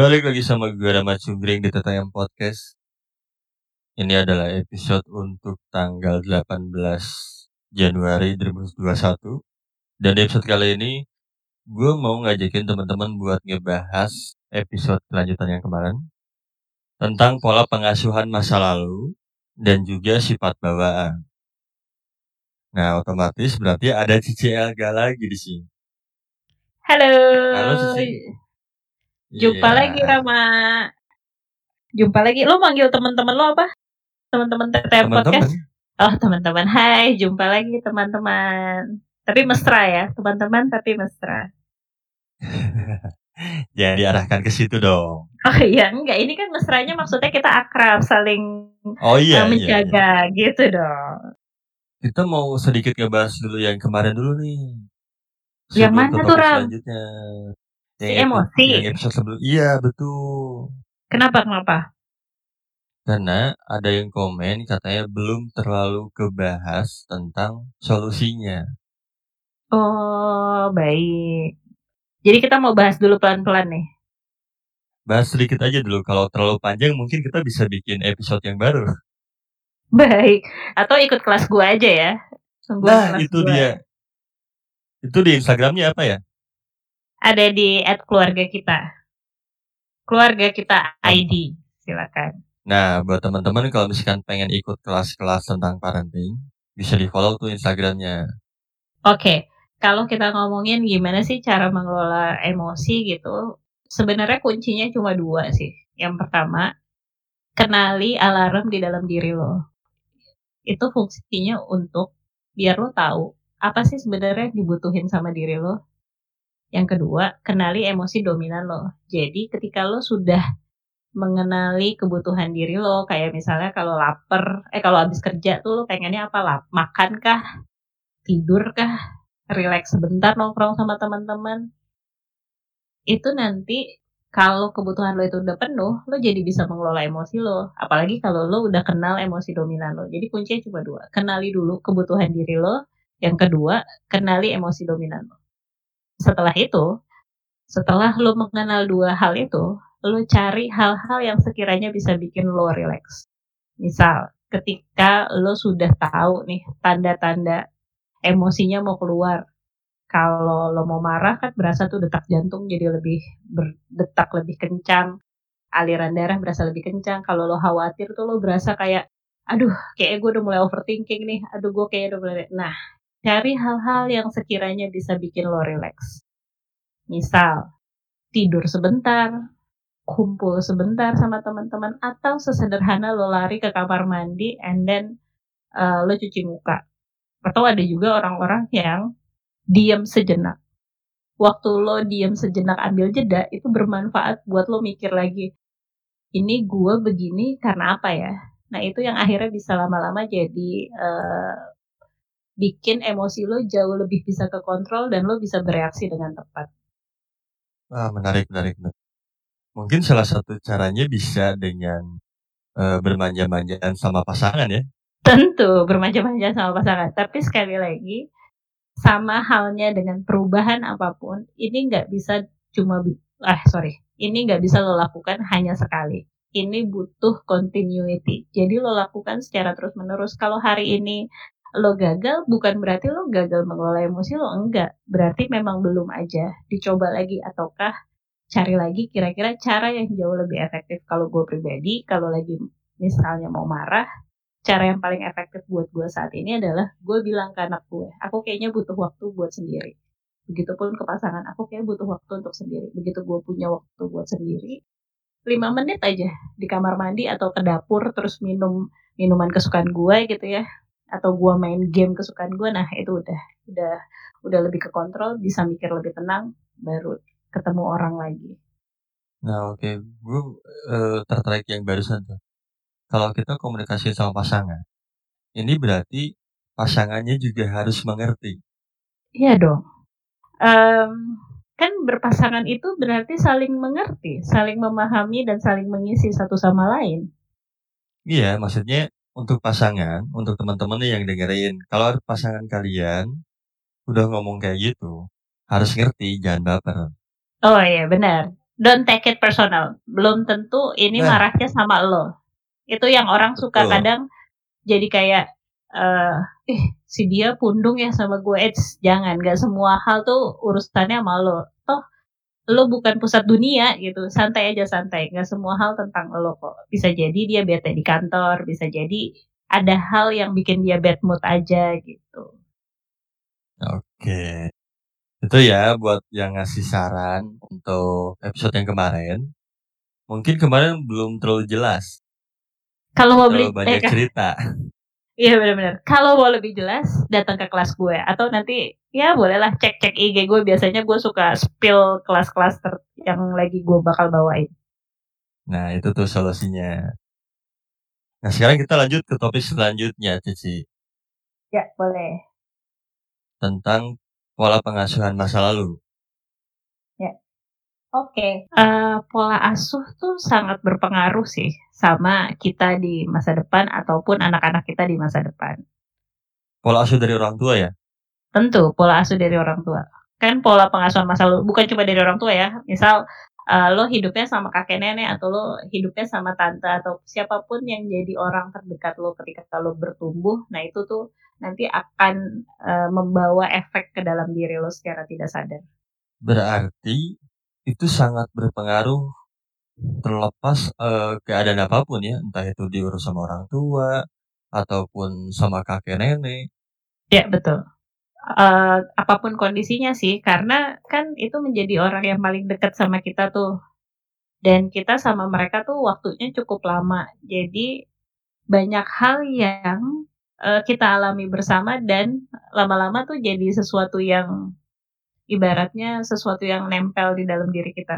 Balik lagi sama gue Rama Cunggring di Tetayam Podcast. Ini adalah episode untuk tanggal 18 Januari 2021. Dan di episode kali ini, gue mau ngajakin teman-teman buat ngebahas episode kelanjutan yang kemarin. Tentang pola pengasuhan masa lalu dan juga sifat bawaan. Nah, otomatis berarti ada Cici Elga lagi di sini. Halo. Halo Cici. Jumpa Iya. lagi Rama. Jumpa lagi. Lo manggil teman-teman lo apa? Teman-teman TTM. Podcast. Oh, teman-teman. Hai, jumpa lagi teman-teman. Tapi mesra ya, teman-teman tapi mesra. Jangan diarahkan ke situ dong. Oh iya, enggak. Ini kan mesranya maksudnya kita akrab, saling Oh iya, iya, uh, iya. menjaga gitu dong. Kita mau sedikit ngebahas dulu yang kemarin dulu nih. Yang mana tuh, Ram? Selanjutnya. Si epi- emosi. Yang episode sebelum. Iya, betul. Kenapa kenapa? Karena ada yang komen katanya belum terlalu kebahas tentang solusinya. Oh, baik. Jadi kita mau bahas dulu pelan-pelan nih. Bahas sedikit aja dulu. Kalau terlalu panjang mungkin kita bisa bikin episode yang baru. Baik. Atau ikut kelas gua aja ya. Tungguin Nah, itu gua. dia. Itu di Instagramnya apa ya? Ada di at keluarga kita. Keluarga kita ID, silakan. Nah, buat teman-teman kalau misalkan pengen ikut kelas-kelas tentang parenting, bisa di follow tuh Instagramnya. Oke, kalau kita ngomongin gimana sih cara mengelola emosi gitu, sebenarnya kuncinya cuma dua sih. Yang pertama, kenali alarm di dalam diri lo. Itu fungsinya untuk biar lo tahu apa sih sebenarnya dibutuhin sama diri lo. Yang kedua, kenali emosi dominan lo. Jadi ketika lo sudah mengenali kebutuhan diri lo, kayak misalnya kalau lapar, eh kalau habis kerja tuh lo pengennya apa? Lap, makan kah? Tidur kah? Relax sebentar nongkrong sama teman-teman. Itu nanti kalau kebutuhan lo itu udah penuh, lo jadi bisa mengelola emosi lo. Apalagi kalau lo udah kenal emosi dominan lo. Jadi kuncinya cuma dua. Kenali dulu kebutuhan diri lo. Yang kedua, kenali emosi dominan lo. Setelah itu, setelah lo mengenal dua hal itu, lo cari hal-hal yang sekiranya bisa bikin lo relax. Misal, ketika lo sudah tahu nih tanda-tanda emosinya mau keluar. Kalau lo mau marah kan berasa tuh detak jantung jadi lebih berdetak lebih kencang. Aliran darah berasa lebih kencang. Kalau lo khawatir tuh lo berasa kayak, aduh kayak gue udah mulai overthinking nih. Aduh gue kayak udah mulai... Nah, cari hal-hal yang sekiranya bisa bikin lo relax. Misal, tidur sebentar, kumpul sebentar sama teman-teman, atau sesederhana lo lari ke kamar mandi and then uh, lo cuci muka. Atau ada juga orang-orang yang diam sejenak. Waktu lo diam sejenak ambil jeda, itu bermanfaat buat lo mikir lagi. Ini gue begini karena apa ya? Nah itu yang akhirnya bisa lama-lama jadi uh, bikin emosi lo jauh lebih bisa kekontrol dan lo bisa bereaksi dengan tepat. Wah, menarik, menarik, menarik. Mungkin salah satu caranya bisa dengan eh, bermanja-manjaan sama pasangan ya. Tentu bermacam-macam sama pasangan. Tapi sekali lagi, sama halnya dengan perubahan apa pun, ini nggak bisa cuma, ah sorry, ini nggak bisa lo lakukan hanya sekali. Ini butuh continuity. Jadi lo lakukan secara terus-menerus. Kalau hari ini lo gagal, bukan berarti lo gagal mengelola emosi lo. Enggak. Berarti memang belum aja. Dicoba lagi ataukah cari lagi kira-kira cara yang jauh lebih efektif. Kalau gue pribadi, kalau lagi misalnya mau marah, cara yang paling efektif buat gue saat ini adalah gue bilang ke anak gue, aku kayaknya butuh waktu buat sendiri. Begitupun ke pasangan, aku kayak butuh waktu untuk sendiri. Begitu gue punya waktu buat sendiri, lima menit aja di kamar mandi atau ke dapur terus minum minuman kesukaan gue gitu ya, atau gue main game kesukaan gue, nah itu udah udah udah lebih ke kontrol, bisa mikir lebih tenang, baru ketemu orang lagi. Nah, oke, gue eh, tertarik yang barusan tuh. Kalau kita komunikasi sama pasangan, ini berarti pasangannya juga harus mengerti. Iya dong. Em, kan berpasangan itu berarti saling mengerti, saling memahami dan saling mengisi satu sama lain. Iya, maksudnya untuk pasangan, untuk teman-teman nih yang dengerin, kalau pasangan kalian udah ngomong kayak gitu, harus ngerti, jangan baper. Oh iya benar. don't take it personal. Belum tentu ini Nah. marahnya sama lo. Itu yang orang suka Betul. kadang jadi kayak eh eh si dia pundung ya sama gue. Eits, jangan, gak semua hal tuh urusannya sama lo. Toh lo bukan pusat dunia gitu. Santai aja santai. Gak semua hal tentang lo kok. Bisa jadi dia bete di kantor, bisa jadi ada hal yang bikin dia bad mood aja gitu. Oke. Itu ya buat yang ngasih saran untuk episode yang kemarin. Mungkin kemarin belum terlalu jelas, Kalau mau beli banyak eh, cerita. Iya benar-benar. Kalau mau lebih jelas, datang ke kelas gue atau nanti ya bolehlah cek-cek IG gue. Biasanya gue suka spill kelas-kelas yang lagi gue bakal bawain. Nah, itu tuh solusinya. Nah, sekarang kita lanjut ke topik selanjutnya, Cici. Ya boleh. Tentang pola pengasuhan masa lalu. Oke. Eh, pola asuh tuh sangat berpengaruh sih sama kita di masa depan ataupun anak-anak kita di masa depan. Pola asuh dari orang tua ya? Tentu pola asuh dari orang tua. Kan pola pengasuhan masa lalu bukan cuma dari orang tua ya. Misal eh, lo hidupnya sama kakek nenek atau lo hidupnya sama tante atau siapa pun yang jadi orang terdekat lo ketika lo bertumbuh, nah itu tuh nanti akan eh, membawa efek ke dalam diri lo secara tidak sadar. Berarti itu sangat berpengaruh terlepas eh, keadaan apa pun ya, entah itu diurus sama orang tua ataupun sama kakek nenek. Ya betul. Eh, apa pun kondisinya sih, karena kan itu menjadi orang yang paling dekat sama kita tuh. Dan kita sama mereka tuh waktunya cukup lama. Jadi banyak hal yang eh, kita alami bersama dan lama-lama tuh jadi sesuatu yang ibaratnya sesuatu yang nempel di dalam diri kita.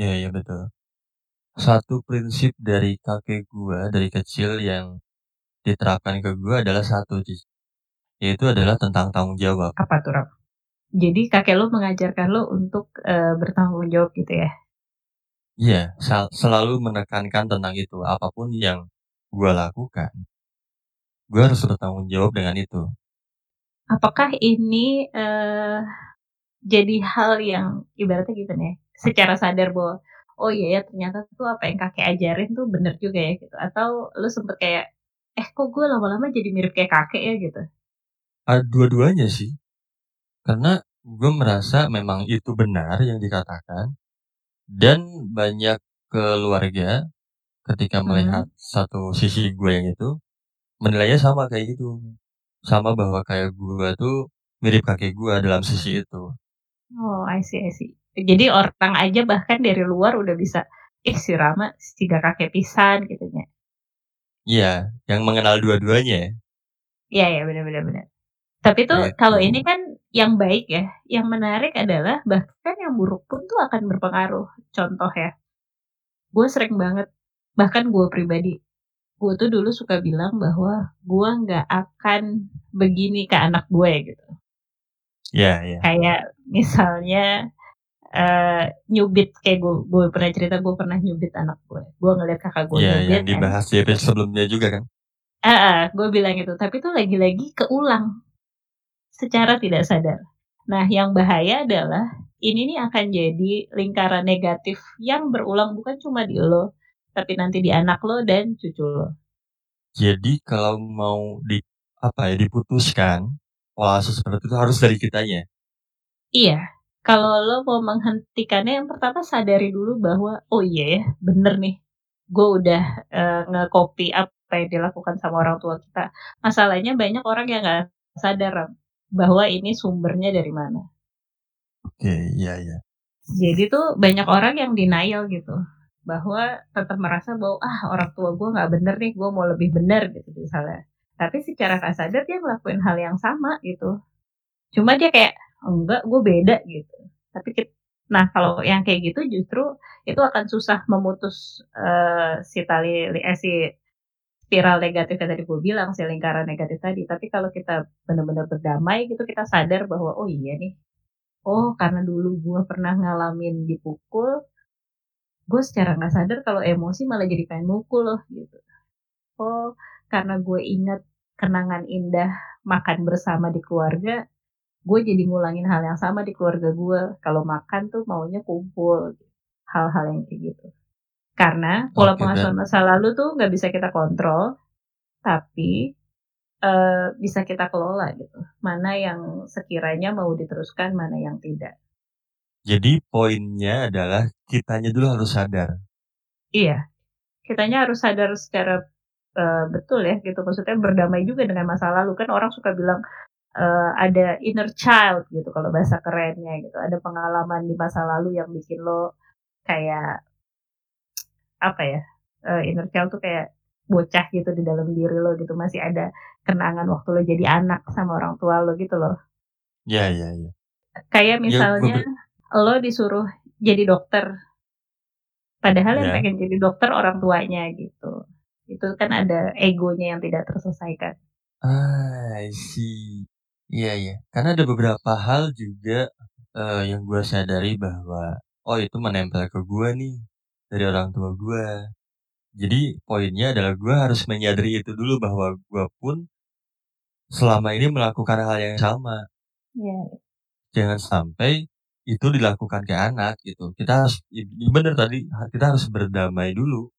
Ya, ya betul. Satu prinsip dari kakek gua dari kecil yang diterapkan ke gua adalah satu. Yaitu adalah tentang tanggung jawab. Apa tuh, Rob? Jadi kakek lo mengajarkan lo untuk eh, bertanggung jawab gitu ya? Iya, sal- selalu menekankan tentang itu. Apa pun yang gua lakukan, gua harus bertanggung jawab dengan itu. Apakah ini eh, jadi hal yang ibaratnya gitu nih, secara sadar bahwa oh iya ya ternyata tuh apa yang kakek ajarin tuh bener juga ya gitu. Atau lu sempet kayak eh kok gue lama-lama jadi mirip kayak kakek ya gitu. Dua-duanya sih. Karena gue merasa memang itu benar yang dikatakan. Dan banyak keluarga ketika Hmm. melihat satu sisi gue yang itu, menilainya sama kayak gitu. Sama bahwa kayak gue tuh mirip kakek gue dalam sisi itu. Oh, I see, I see. Jadi orang aja bahkan dari luar udah bisa ih si Rama tiga kakek pisan gitu ya. Iya, yang mengenal dua-duanya ya. Iya ya benar-benar benar. Tapi tuh Gitu. kalau ini kan yang baik ya, yang menarik adalah bahkan yang buruk pun tuh akan berpengaruh. Contoh ya, gue sering banget, bahkan gue pribadi, gue tuh dulu suka bilang bahwa gue nggak akan begini ke anak gue gitu. Iya, iya. Kayak misalnya eh nyubit kayak gue, gue pernah cerita gue pernah nyubit anak gue. Gue ngeliat kakak gue Iya, nyubit yang kan. dibahas di episode sebelumnya juga kan. Ah, gue bilang itu, tapi itu lagi-lagi keulang secara tidak sadar. Nah, yang bahaya adalah ini nih akan jadi lingkaran negatif yang berulang bukan cuma di lo, tapi nanti di anak lo dan cucu lo. Jadi kalau mau di apa ya diputuskan pola asuh seperti itu harus dari kitanya. Iya, kalau lo mau menghentikannya yang pertama sadari dulu bahwa oh iya ya, bener nih. Gue udah eh, nge-copy apa yang dilakukan sama orang tua kita. Masalahnya banyak orang yang nggak sadar bahwa ini sumbernya dari mana. Oke, iya iya. Jadi tuh banyak orang yang denial gitu bahwa tetap merasa bahwa ah orang tua gue nggak bener nih gue mau lebih bener gitu misalnya tapi secara nggak sadar dia ngelakuin hal yang sama gitu. Cuma dia kayak enggak gue beda gitu. Tapi kit- nah kalau yang kayak gitu justru itu akan susah memutus eh, si tali li- eh, si spiral negatif yang tadi gue bilang si lingkaran negatif tadi. Tapi kalau kita benar-benar berdamai gitu kita sadar bahwa oh iya nih. Oh karena dulu gue pernah ngalamin dipukul gue secara nggak sadar kalau emosi malah jadi pengen mukul loh gitu. Oh karena gue ingat kenangan indah makan bersama di keluarga gue jadi ngulangin hal yang sama di keluarga gue kalau makan tuh maunya kumpul hal-hal yang kayak gitu. Karena pola Oke, pengasuhan masa lalu tuh nggak bisa kita kontrol, tapi uh, bisa kita kelola gitu. Mana yang sekiranya mau diteruskan, mana yang tidak. Jadi poinnya adalah kitanya dulu harus sadar. Iya, kitanya harus sadar secara uh, betul ya gitu. Maksudnya berdamai juga dengan masa lalu kan orang suka bilang uh, ada inner child gitu kalau bahasa kerennya gitu. Ada pengalaman di masa lalu yang bikin lo kayak apa ya? Uh, inner child tuh kayak bocah gitu di dalam diri lo gitu masih ada kenangan waktu lo jadi anak sama orang tua lo gitu loh. Iya iya iya. Kayak Ya, misalnya gua- lo disuruh jadi dokter, padahal yang Ya. pengen jadi dokter orang tuanya gitu. Itu kan ada egonya yang tidak terselesaikan. Ah, I see. Iya iya. Karena ada beberapa hal juga eh, yang gue sadari bahwa oh itu menempel ke gue nih dari orang tua gue. Jadi poinnya adalah gue harus menyadari itu dulu bahwa gue pun selama ini melakukan hal yang sama. Iya. Jangan sampai itu dilakukan ke anak gitu. Kita harus bener tadi kita harus berdamai dulu,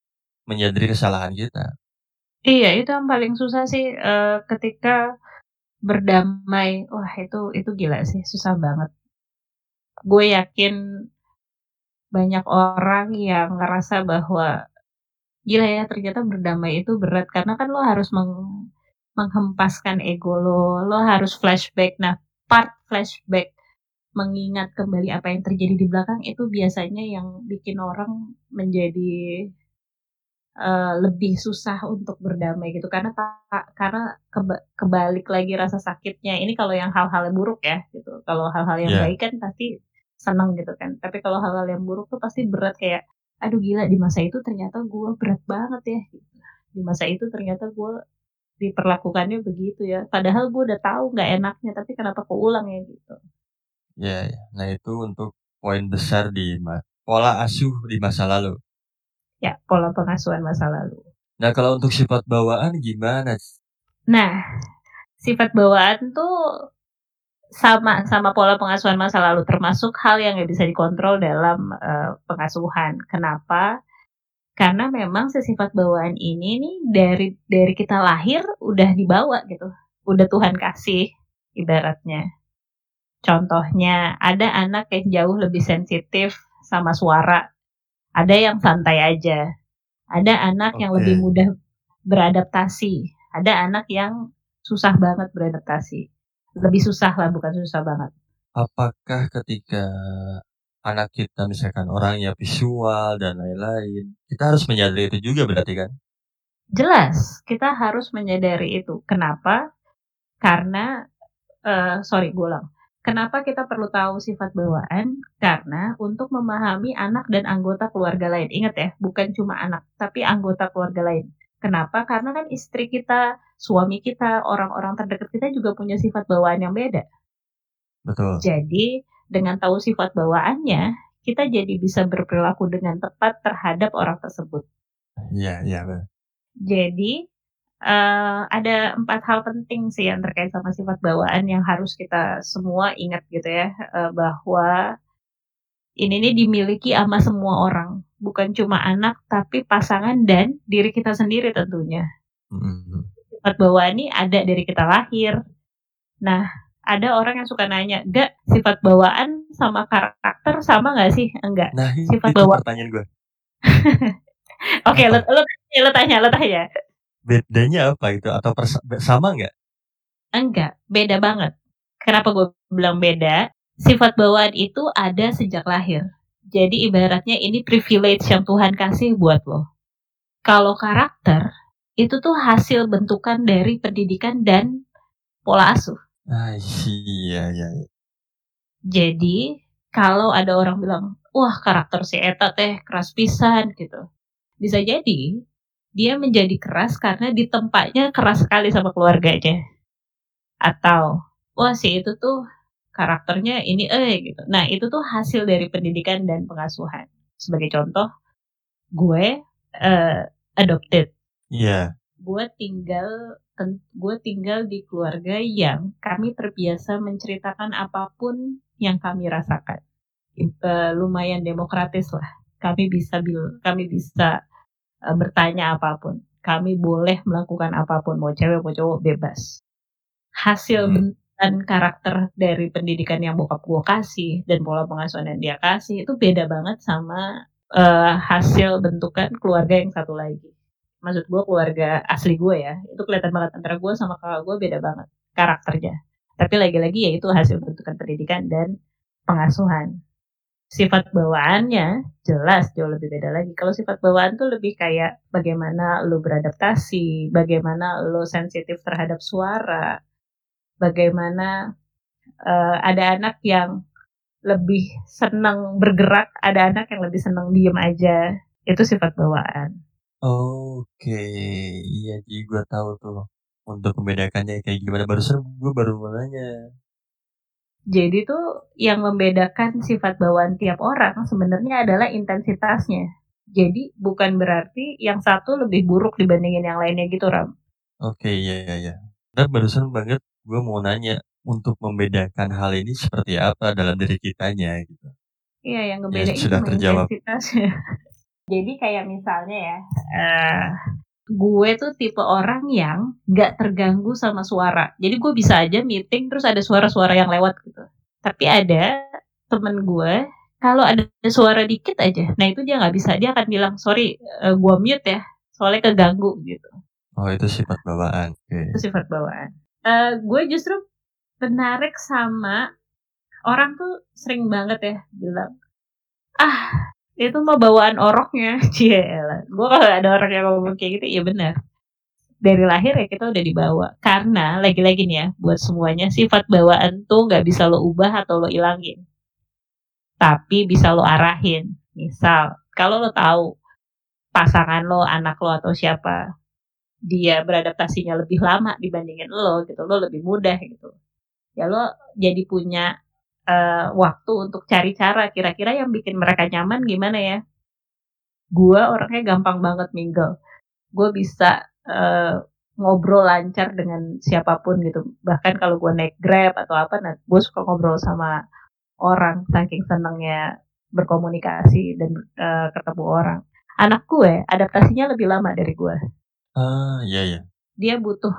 menyadari kesalahan kita. Iya, itu yang paling susah sih eh, ketika berdamai. Wah, itu itu gila sih, susah banget. Gue yakin banyak orang yang ngerasa bahwa gila ya ternyata berdamai itu berat karena kan lo harus meng- menghempaskan ego lo, lo harus flashback. Nah, part flashback mengingat kembali apa yang terjadi di belakang itu biasanya yang bikin orang menjadi eh, lebih susah untuk berdamai gitu karena karena keba- kebalik lagi rasa sakitnya ini kalau yang hal-hal yang buruk ya gitu kalau hal-hal yang Iya. baik kan pasti senang gitu kan tapi kalau hal-hal yang buruk tuh pasti berat kayak aduh gila di masa itu ternyata gue berat banget ya gitu. di masa itu ternyata gue diperlakukannya begitu ya padahal gue udah tahu nggak enaknya tapi kenapa keulang ya gitu Ya, ya. Nah itu untuk poin besar di pola asuh di masa lalu. Ya pola pengasuhan masa lalu Nah kalau untuk sifat bawaan gimana? Nah, sifat bawaan tuh sama sama pola pengasuhan masa lalu termasuk hal yang nggak bisa dikontrol dalam eh, pengasuhan. Kenapa? Karena memang sifat bawaan ini nih dari dari kita lahir udah dibawa gitu, udah Tuhan kasih ibaratnya. Contohnya ada anak yang jauh lebih sensitif sama suara, ada yang santai aja, ada anak yang Oke. lebih mudah beradaptasi, ada anak yang susah banget beradaptasi. Lebih susah lah, bukan susah banget. Apakah ketika anak kita misalkan orangnya visual dan lain-lain, kita harus menyadari itu juga berarti kan? Jelas, kita harus menyadari itu. Kenapa? Karena, eh, sorry, gue ulang. Kenapa kita perlu tahu sifat bawaan? Karena untuk memahami anak dan anggota keluarga lain. Ingat ya, bukan cuma anak, tapi anggota keluarga lain. Kenapa? Karena kan istri kita, suami kita, orang-orang terdekat kita juga punya sifat bawaan yang beda. Betul. Jadi, dengan tahu sifat bawaannya, kita jadi bisa berperilaku dengan tepat terhadap orang tersebut. Iya, iya. Jadi, eh, ada empat hal penting sih yang terkait sama sifat bawaan yang harus kita semua ingat gitu ya, eh, bahwa ini nih dimiliki sama semua orang, bukan cuma anak, tapi pasangan dan diri kita sendiri tentunya. Mm-mm. Sifat bawaan ini ada dari kita lahir. Nah, ada orang yang suka nanya, gak sifat bawaan sama karakter sama nggak sih? Enggak. Nah Sifat itu bawaan. pertanyaan gue. Oke, lo, Apa? lo, lo tanya, lo tanya. Bedanya apa itu? Atau sama nggak? Enggak, beda banget. Kenapa gue bilang beda? Sifat bawaan itu ada sejak lahir. Jadi ibaratnya ini privilege yang Tuhan kasih buat lo. Kalau karakter, itu tuh hasil bentukan dari pendidikan dan pola asuh. Ah, iya, iya. iya. Jadi, kalau ada orang bilang, wah karakter si Eta teh keras pisan gitu. Bisa jadi, dia menjadi keras karena di tempatnya keras sekali sama keluarganya. Atau, wah si itu tuh karakternya ini eh gitu. Nah itu tuh hasil dari pendidikan dan pengasuhan. Sebagai contoh, gue eh, adopted. Iya. Gue tinggal gue tinggal di keluarga yang kami terbiasa menceritakan apa pun yang kami rasakan. Eh, lumayan demokratis lah. kami bisa bil kami bisa uh, bertanya apa pun. Kami boleh melakukan apa pun mau cewek mau cowok bebas. Hasil hmm. dan karakter dari pendidikan yang bokap gue kasih dan pola pengasuhan yang dia kasih itu beda banget sama uh, hasil bentukan keluarga yang satu lagi. Maksud gue keluarga asli gue ya itu kelihatan banget antara gue sama kakak gue beda banget karakternya. Tapi lagi-lagi ya itu hasil bentukan pendidikan dan pengasuhan sifat bawaannya jelas jauh lebih beda lagi. Kalau sifat bawaan tuh lebih kayak bagaimana lo beradaptasi, bagaimana lo sensitif terhadap suara, bagaimana uh, ada anak yang lebih senang bergerak, ada anak yang lebih senang diem aja. Itu sifat bawaan. Oke, iya jadi gue tahu tuh untuk membedakannya kayak gimana. Barusan gue baru mau nanya. Jadi tuh yang membedakan sifat bawaan tiap orang sebenarnya adalah intensitasnya. Jadi bukan berarti yang satu lebih buruk dibandingin yang lainnya gitu Ram. Oke iya iya iya. Dan barusan banget gue mau nanya untuk membedakan hal ini seperti apa dalam diri kitanya gitu. Iya yang ngebedain ya, sudah terjawab. intensitasnya. Jadi kayak misalnya ya, uh, gue tuh tipe orang yang gak terganggu sama suara. Jadi gue bisa aja meeting terus ada suara-suara yang lewat gitu. Tapi ada temen gue kalau ada suara dikit aja, nah itu dia nggak bisa. Dia akan bilang sorry, uh, gue mute ya, soalnya keganggu gitu. Oh itu sifat bawaan. Okay. Itu sifat bawaan. Uh, gue justru menarik sama orang tuh sering banget ya bilang, ah itu mah bawaan oroknya. Cielah gue kalau ada orang yang ngomong kayak gitu ya benar. Dari lahir ya kita udah dibawa. Karena lagi-lagi nih ya buat semuanya sifat bawaan tuh nggak bisa lo ubah atau lo ilangin. Tapi bisa lo arahin. Misal kalau lo tahu pasangan lo anak lo atau siapa dia beradaptasinya lebih lama dibandingin lo gitu lo lebih mudah gitu. Ya lo jadi punya uh, waktu untuk cari cara kira-kira yang bikin mereka nyaman gimana ya. Gue orangnya gampang banget mingle. Gue bisa uh, ngobrol lancar dengan siapa pun gitu. Bahkan kalau gue naik grab atau apa, nah gue suka ngobrol sama orang saking senengnya berkomunikasi dan uh, ketemu orang. Anak gue adaptasinya lebih lama dari gue. Ah, uh, iya iya. Dia butuh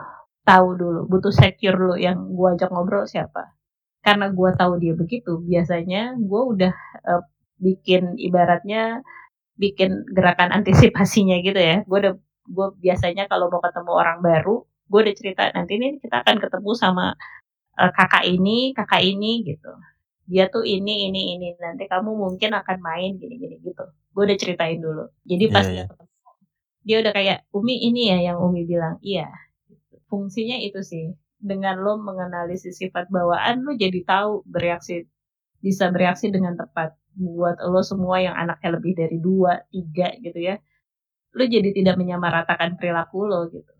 tahu dulu, butuh secure dulu yang gue ajak ngobrol siapa karena gue tahu dia begitu biasanya gue udah uh, bikin ibaratnya bikin gerakan antisipasinya gitu ya. Gue udah gue biasanya kalau mau ketemu orang baru gue udah cerita nanti ini kita akan ketemu sama uh, kakak ini kakak ini gitu. Dia tuh ini ini ini nanti kamu mungkin akan main gini gini gitu. Gue udah ceritain dulu. Jadi pas yeah, yeah. dia udah kayak Umi ini ya yang Umi bilang. Iya fungsinya itu sih dengan lo mengenali sifat bawaan lo jadi tahu bereaksi bisa bereaksi dengan tepat buat lo semua yang anaknya lebih dari dua tiga gitu ya lo jadi tidak menyamaratakan perilaku lo gitu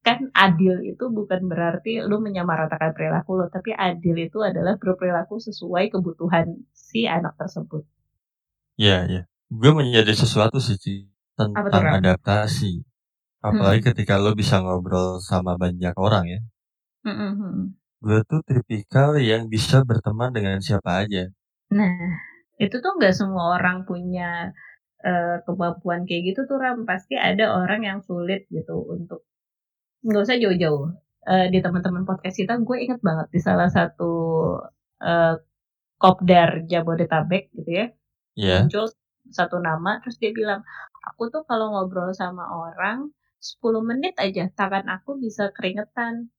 kan adil itu bukan berarti lo menyamaratakan perilaku lo tapi adil itu adalah berperilaku sesuai kebutuhan si anak tersebut Iya, iya. Gue menyadari sesuatu sih tentang adaptasi. Apalagi hmm. ketika lo bisa ngobrol sama banyak orang ya. Mhm Gue tuh tipikal yang bisa berteman dengan siapa aja. Nah, itu tuh nggak semua orang punya, uh, kemampuan kayak gitu tuh Ram, pasti ada orang yang sulit gitu untuk nggak usah jauh-jauh, uh, di teman-teman podcast kita gue inget banget di salah satu, uh, kopdar Jabodetabek gitu ya, yeah. muncul satu nama terus dia bilang, "Aku tuh kalau ngobrol sama orang 10 menit aja tangan aku bisa keringetan."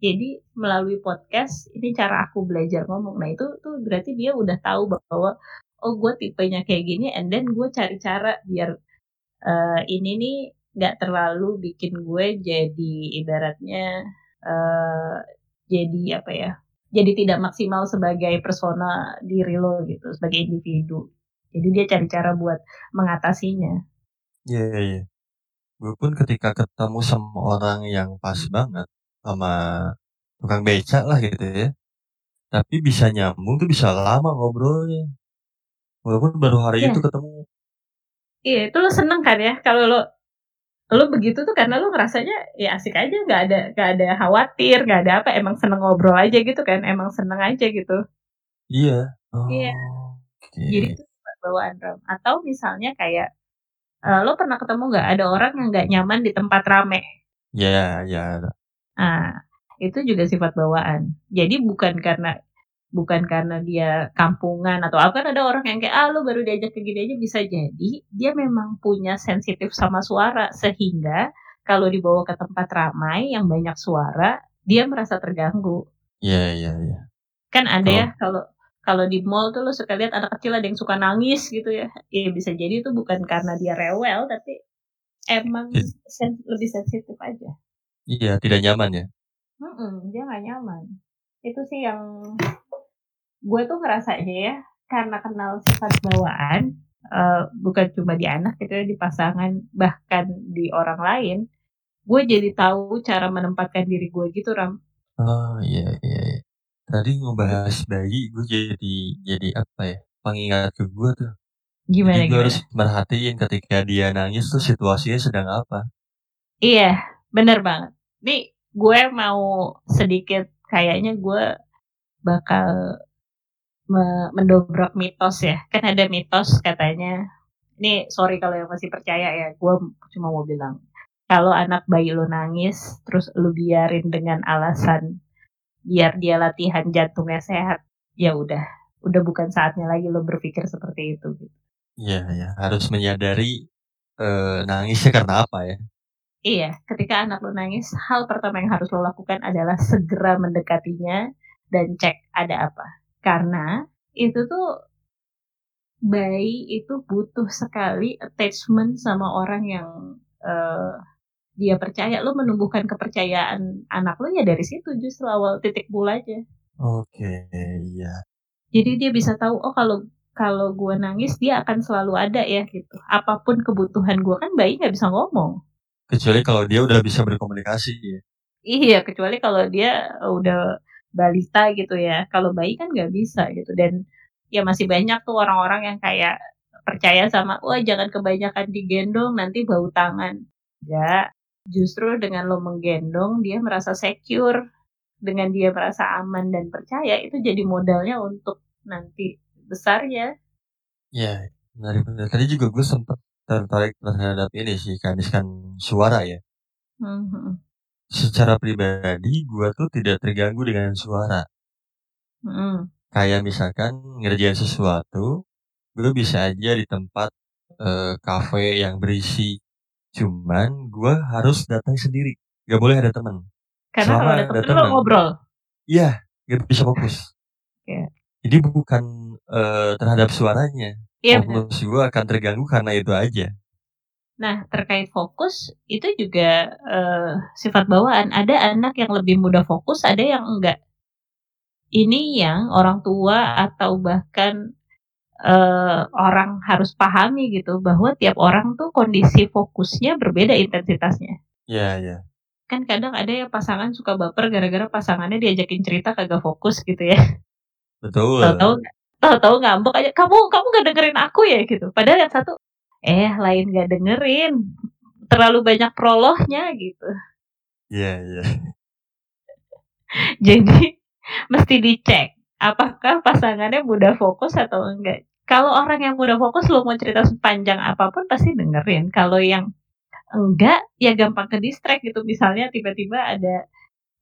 Jadi melalui podcast ini cara aku belajar ngomong. Nah itu tuh berarti dia udah tahu bahwa oh gue tipenya kayak gini, and then gue cari cara biar uh, ini nih nggak terlalu bikin gue jadi ibaratnya uh, jadi apa ya? Jadi tidak maksimal sebagai persona diri lo gitu, sebagai individu. Jadi dia cari cara buat mengatasinya. Iya, yeah, iya. Yeah. Gue pun ketika ketemu sama orang yang pas banget, sama tukang beca lah gitu ya. Tapi bisa nyambung tuh bisa lama ngobrolnya. Walaupun baru hari yeah. itu ketemu. Iya, itu lo seneng kan ya kalau lo lo begitu tuh karena lo ngerasanya ya asik aja nggak ada nggak ada khawatir nggak ada apa emang seneng ngobrol aja gitu kan emang seneng aja gitu iya oh, iya okay. jadi bawaan Ram. Atau misalnya kayak uh, lo pernah ketemu nggak ada orang yang nggak nyaman di tempat rame? Ya, ya. Nah, itu juga sifat bawaan. Jadi bukan karena bukan karena dia kampungan atau apa kan ada orang yang kayak ah lo baru diajak ke gini aja bisa jadi dia memang punya sensitif sama suara sehingga kalau dibawa ke tempat ramai yang banyak suara dia merasa terganggu. Iya yeah, iya yeah, iya. Yeah. Kan ada oh. ya kalau kalau di mall tuh lo suka lihat anak kecil ada yang suka nangis gitu ya. Ya bisa jadi itu bukan karena dia rewel tapi emang sen lebih sensitif aja. Iya, tidak nyaman ya. Mm -mm, dia nggak nyaman. Itu sih yang gue tuh ngerasanya ya karena kenal sifat bawaan uh, bukan cuma di anak gitu ya di pasangan bahkan di orang lain gue jadi tahu cara menempatkan diri gue gitu ram oh iya iya, iya. tadi ngebahas bayi gue jadi jadi apa ya pengingat ke gue tuh gimana gue harus merhatiin ketika dia nangis tuh situasinya sedang apa iya bener banget nih gue mau sedikit kayaknya gue bakal mendobrak mitos ya. Kan ada mitos katanya. Ini sorry kalau yang masih percaya ya. Gue cuma mau bilang. Kalau anak bayi lo nangis, terus lo biarin dengan alasan biar dia latihan jantungnya sehat, ya udah, udah bukan saatnya lagi lo berpikir seperti itu. Gitu. Iya, ya, harus menyadari uh, nangisnya karena apa ya? Iya, ketika anak lo nangis, hal pertama yang harus lo lakukan adalah segera mendekatinya dan cek ada apa. Karena itu tuh bayi itu butuh sekali attachment sama orang yang uh, dia percaya. Lo menumbuhkan kepercayaan anak lo ya dari situ justru awal titik mulanya oke okay, iya. Jadi dia bisa tahu oh kalau kalau gue nangis dia akan selalu ada ya gitu. Apa pun kebutuhan gue kan bayi nggak bisa ngomong kecuali kalau dia udah bisa berkomunikasi ya iya kecuali kalau dia udah balita gitu ya. Kalau bayi kan nggak bisa gitu dan ya masih banyak tuh orang-orang yang kayak percaya sama wah jangan kebanyakan digendong nanti bau tangan. Ya, justru dengan lo menggendong dia merasa secure, dengan dia merasa aman dan percaya itu jadi modalnya untuk nanti besarnya. Ya, menarik benar. Tadi juga gue sempat tertarik terhadap ini sih, kaniskan suara ya. Mm -hmm secara pribadi gue tuh tidak terganggu dengan suara. Mm. Kayak misalkan ngerjain sesuatu, gue bisa aja di tempat uh, kafe yang berisi. Cuman gue harus datang sendiri, gak boleh ada teman. Karena kalau ada teman lo ngobrol. Iya, gak bisa fokus. Yeah. Jadi bukan uh, terhadap suaranya. Yeah, fokus gue akan terganggu karena itu aja. Nah, terkait fokus itu juga uh, sifat bawaan. Ada anak yang lebih mudah fokus, ada yang enggak. Ini yang orang tua atau bahkan uh, orang harus pahami gitu bahwa tiap orang tuh kondisi fokusnya berbeda intensitasnya. Iya, yeah, iya. Yeah. Kan kadang ada yang pasangan suka baper gara-gara pasangannya diajakin cerita kagak fokus gitu ya. Betul. Tahu-tahu tahu-tahu ngambek aja, kamu kamu gak dengerin aku ya? Gitu. Padahal yang satu eh lain gak dengerin. Terlalu banyak prolognya gitu. Iya yeah, iya. Yeah. jadi mesti dicek apakah pasangannya mudah fokus atau enggak. Kalau orang yang mudah fokus lo mau cerita sepanjang apa pun pasti dengerin. Kalau yang enggak ya gampang ke distract gitu. Misalnya tiba-tiba ada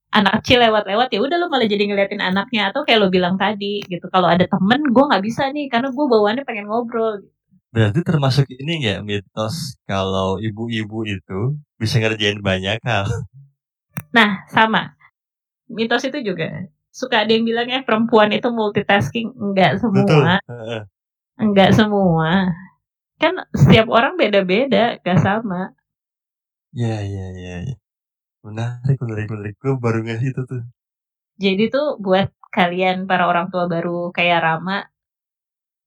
anak kecil lewat-lewat ya udah lo malah jadi ngeliatin anaknya atau kayak lo bilang tadi gitu kalau ada temen gue nggak bisa nih karena gue bawaannya pengen ngobrol gitu. Berarti termasuk ini nggak mitos kalau ibu-ibu itu bisa ngerjain banyak hal? Nah, sama. Mitos itu juga. Suka ada yang bilang ya perempuan itu multitasking. Enggak semua. Betul. Enggak semua. Kan setiap orang beda-beda, gak sama. Iya, iya, iya. Ya. Menarik, menarik, menarik. Gue baru ngasih itu tuh. Jadi tuh buat kalian para orang tua baru kayak Rama,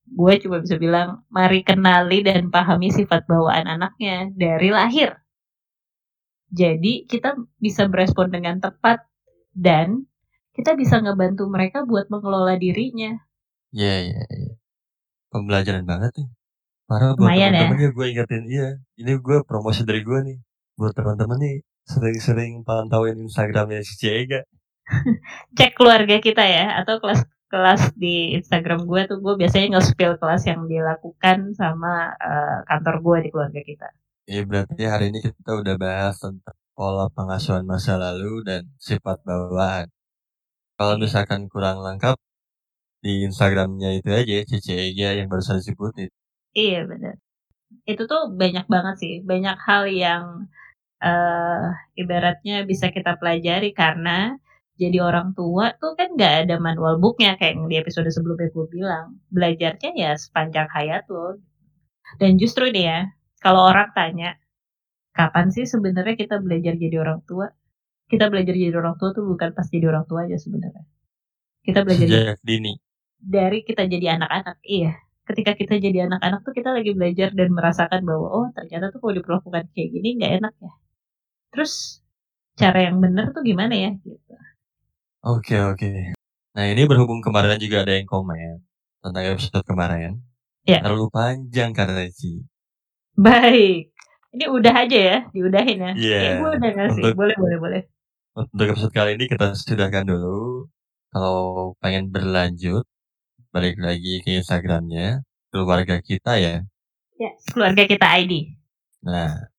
gue cuma bisa bilang mari kenali dan pahami sifat bawaan anaknya dari lahir. Jadi kita bisa berespon dengan tepat dan kita bisa ngebantu mereka buat mengelola dirinya. Iya, yeah, iya, yeah, iya. Yeah. Pembelajaran banget nih. Para buat ya. teman-teman ya. gue ingetin, iya. Ini gue promosi dari gue nih. Buat teman-teman nih, sering-sering pantauin Instagramnya si Ciega. Cek keluarga kita ya, atau kelas kelas di Instagram gue tuh gue biasanya nge-spill kelas yang dilakukan sama uh, kantor gue di keluarga kita. Iya berarti hari ini kita udah bahas tentang pola pengasuhan masa lalu dan sifat bawaan. Kalau misalkan kurang lengkap di Instagramnya itu aja CCG yang baru saya sebutin. Iya benar. Itu tuh banyak banget sih, banyak hal yang uh, ibaratnya bisa kita pelajari karena jadi orang tua tuh kan nggak ada manual booknya kayak yang di episode sebelumnya gue bilang. Belajarnya ya sepanjang hayat loh. Dan justru nih ya kalau orang tanya kapan sih sebenarnya kita belajar jadi orang tua? Kita belajar jadi orang tua tuh bukan pas jadi orang tua aja sebenarnya. Kita belajar Sejak dini. dari kita jadi anak-anak iya. Ketika kita jadi anak-anak tuh kita lagi belajar dan merasakan bahwa oh ternyata tuh kalau diperlakukan kayak gini nggak enak ya terus cara yang benar tuh gimana ya gitu Oke oke. Nah ini berhubung kemarin juga ada yang komen tentang episode kemarin. Ya. Terlalu panjang karena sih. Baik. Ini udah aja ya, diudahin ya. Iya. Yeah. gue udah ngasih. Untuk, boleh boleh boleh. Untuk episode kali ini kita sudahkan dulu. Kalau pengen berlanjut, balik lagi ke Instagramnya keluarga kita ya. Ya, keluarga kita ID. Nah,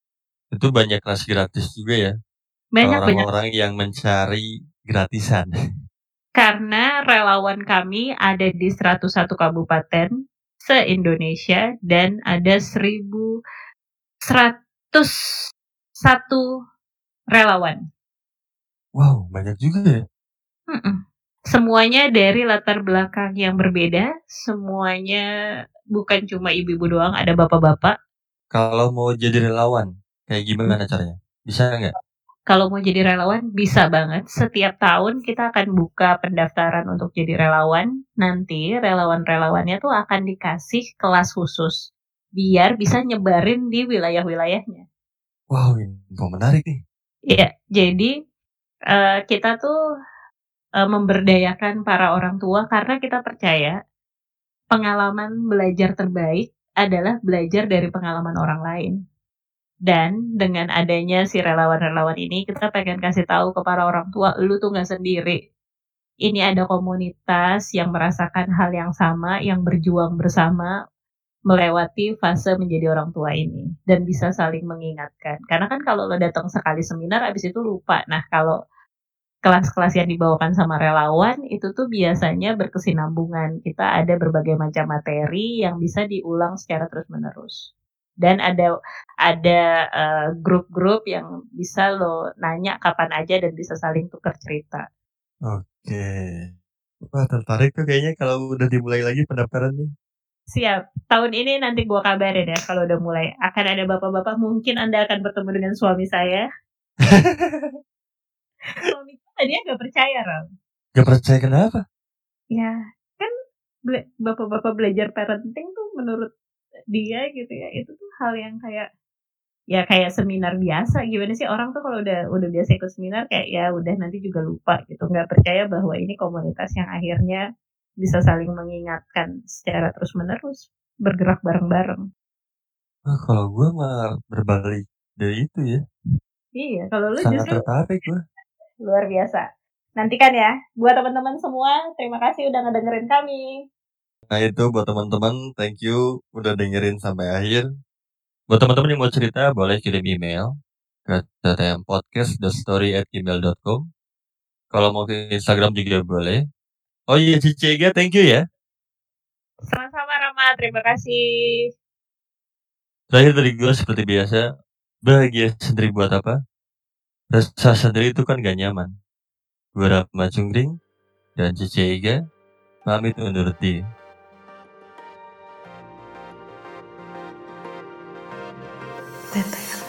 itu banyak kelas gratis juga ya. Banyak orang-orang yang mencari gratisan. Karena relawan kami ada di 101 kabupaten se-Indonesia dan ada 1101 relawan. Wow, banyak juga ya. Mm -mm. Semuanya dari latar belakang yang berbeda, semuanya bukan cuma ibu-ibu doang, ada bapak-bapak. Kalau mau jadi relawan, kayak gimana caranya? Bisa nggak? kalau mau jadi relawan bisa banget. Setiap tahun kita akan buka pendaftaran untuk jadi relawan. Nanti relawan-relawannya tuh akan dikasih kelas khusus biar bisa nyebarin di wilayah-wilayahnya. Wow, info menarik nih. Iya, jadi uh, kita tuh uh, memberdayakan para orang tua karena kita percaya pengalaman belajar terbaik adalah belajar dari pengalaman orang lain. Dan dengan adanya si relawan-relawan ini, kita pengen kasih tahu ke para orang tua, lu tuh gak sendiri. Ini ada komunitas yang merasakan hal yang sama, yang berjuang bersama, melewati fase menjadi orang tua ini. Dan bisa saling mengingatkan. Karena kan kalau lo datang sekali seminar, abis itu lupa. Nah, kalau kelas-kelas yang dibawakan sama relawan itu tuh biasanya berkesinambungan. Kita ada berbagai macam materi yang bisa diulang secara terus-menerus dan ada ada uh, grup-grup yang bisa lo nanya kapan aja dan bisa saling tukar cerita. Oke. Wah tertarik tuh kayaknya kalau udah dimulai lagi pendaftarannya. Siap. Tahun ini nanti gua kabarin ya kalau udah mulai. Akan ada bapak-bapak mungkin Anda akan bertemu dengan suami saya. suami tadi nggak percaya, Ram. Gak percaya kenapa? Ya, kan bapak-bapak belajar parenting tuh menurut dia gitu ya itu tuh hal yang kayak ya kayak seminar biasa gimana sih orang tuh kalau udah udah biasa ikut seminar kayak ya udah nanti juga lupa gitu nggak percaya bahwa ini komunitas yang akhirnya bisa saling mengingatkan secara terus menerus bergerak bareng-bareng. Nah, kalau gue mah berbalik dari itu ya. Iya, kalau lu Sangat justru tertarik gue. Luar biasa. Nantikan ya, buat teman-teman semua, terima kasih udah ngedengerin kami. Nah itu buat teman-teman, thank you udah dengerin sampai akhir. Buat teman-teman yang mau cerita, boleh kirim email ke ttmpodcast.story@gmail.com. Kalau mau ke Instagram juga boleh. Oh iya, Cicega, thank you ya. Sama-sama Rama, terima kasih. Terakhir dari gue seperti biasa, bahagia sendiri buat apa? Rasa sendiri itu kan gak nyaman. Gue Rama Cungkring dan Cicega pamit undur diri. Te